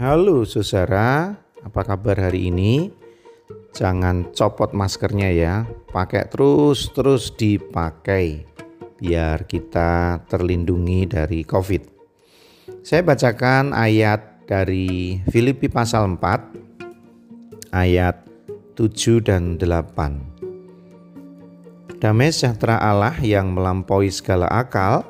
Halo saudara, apa kabar hari ini? Jangan copot maskernya ya, pakai terus-terus dipakai biar kita terlindungi dari COVID. Saya bacakan ayat dari Filipi pasal 4 ayat 7 dan 8. Damai sejahtera Allah yang melampaui segala akal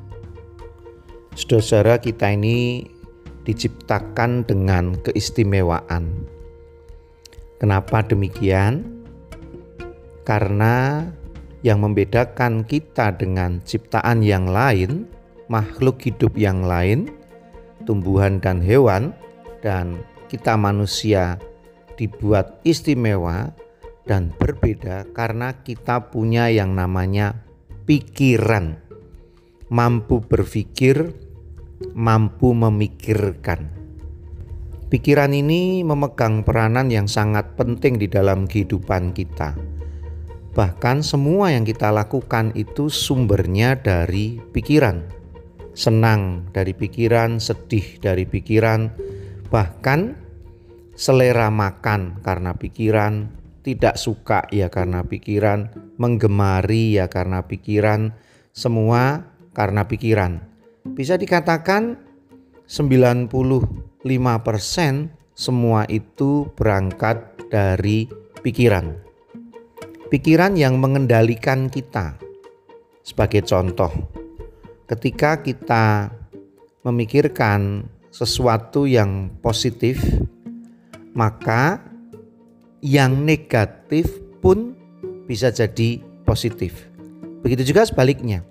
Saudara kita ini diciptakan dengan keistimewaan. Kenapa demikian? Karena yang membedakan kita dengan ciptaan yang lain, makhluk hidup yang lain, tumbuhan dan hewan, dan kita manusia dibuat istimewa dan berbeda karena kita punya yang namanya pikiran mampu berpikir, mampu memikirkan. Pikiran ini memegang peranan yang sangat penting di dalam kehidupan kita. Bahkan semua yang kita lakukan itu sumbernya dari pikiran. Senang dari pikiran, sedih dari pikiran, bahkan selera makan karena pikiran, tidak suka ya karena pikiran, menggemari ya karena pikiran, semua karena pikiran. Bisa dikatakan 95% semua itu berangkat dari pikiran. Pikiran yang mengendalikan kita. Sebagai contoh, ketika kita memikirkan sesuatu yang positif, maka yang negatif pun bisa jadi positif. Begitu juga sebaliknya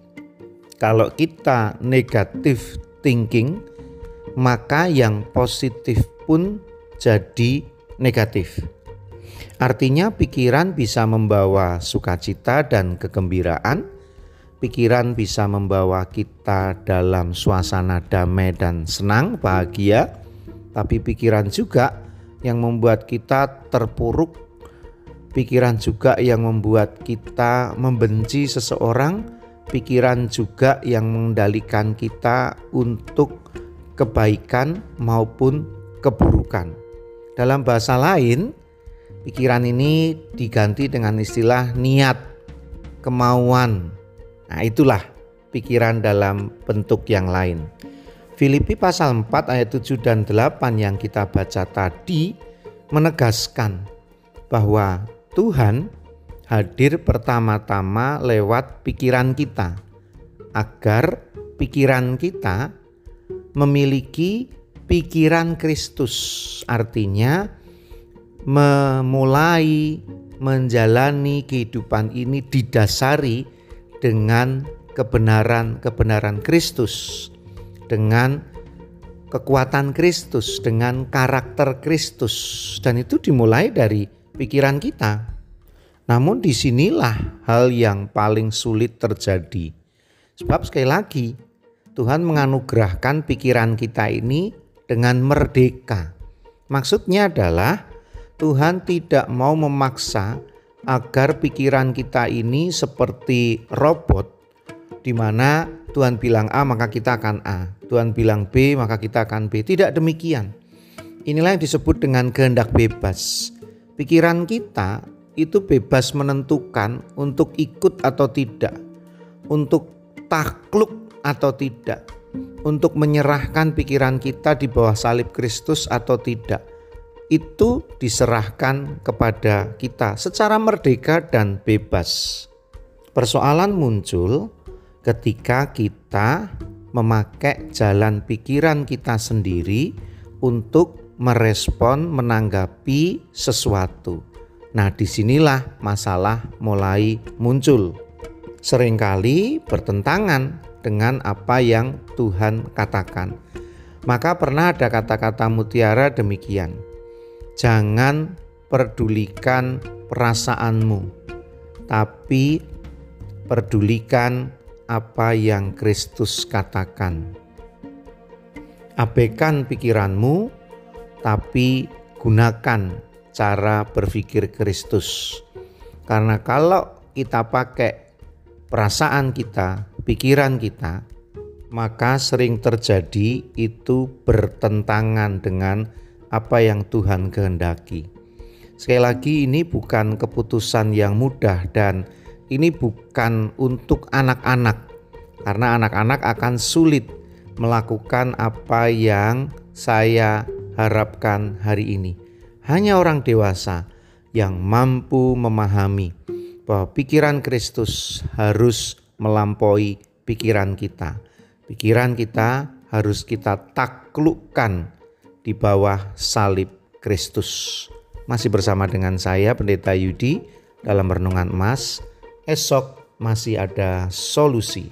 kalau kita negatif thinking, maka yang positif pun jadi negatif. Artinya, pikiran bisa membawa sukacita dan kegembiraan. Pikiran bisa membawa kita dalam suasana damai dan senang, bahagia, tapi pikiran juga yang membuat kita terpuruk. Pikiran juga yang membuat kita membenci seseorang pikiran juga yang mengendalikan kita untuk kebaikan maupun keburukan. Dalam bahasa lain, pikiran ini diganti dengan istilah niat, kemauan. Nah, itulah pikiran dalam bentuk yang lain. Filipi pasal 4 ayat 7 dan 8 yang kita baca tadi menegaskan bahwa Tuhan hadir pertama-tama lewat pikiran kita, agar pikiran kita memiliki pikiran Kristus, artinya memulai menjalani kehidupan ini didasari dengan kebenaran-kebenaran Kristus, dengan kekuatan Kristus, dengan karakter Kristus, dan itu dimulai dari pikiran kita. Namun di sinilah hal yang paling sulit terjadi. Sebab sekali lagi Tuhan menganugerahkan pikiran kita ini dengan merdeka. Maksudnya adalah Tuhan tidak mau memaksa agar pikiran kita ini seperti robot di mana Tuhan bilang A maka kita akan A, Tuhan bilang B maka kita akan B. Tidak demikian. Inilah yang disebut dengan kehendak bebas. Pikiran kita itu bebas menentukan untuk ikut atau tidak, untuk takluk atau tidak, untuk menyerahkan pikiran kita di bawah salib Kristus atau tidak. Itu diserahkan kepada kita secara merdeka dan bebas. Persoalan muncul ketika kita memakai jalan pikiran kita sendiri untuk merespon, menanggapi sesuatu. Nah, di sinilah masalah mulai muncul. Seringkali bertentangan dengan apa yang Tuhan katakan. Maka pernah ada kata-kata mutiara demikian. Jangan pedulikan perasaanmu, tapi pedulikan apa yang Kristus katakan. Abaikan pikiranmu, tapi gunakan cara berpikir Kristus. Karena kalau kita pakai perasaan kita, pikiran kita, maka sering terjadi itu bertentangan dengan apa yang Tuhan kehendaki. Sekali lagi, ini bukan keputusan yang mudah, dan ini bukan untuk anak-anak, karena anak-anak akan sulit melakukan apa yang saya harapkan hari ini. Hanya orang dewasa yang mampu memahami bahwa pikiran Kristus harus melampaui pikiran kita. Pikiran kita harus kita taklukkan di bawah salib Kristus. Masih bersama dengan saya Pendeta Yudi dalam renungan emas esok masih ada solusi.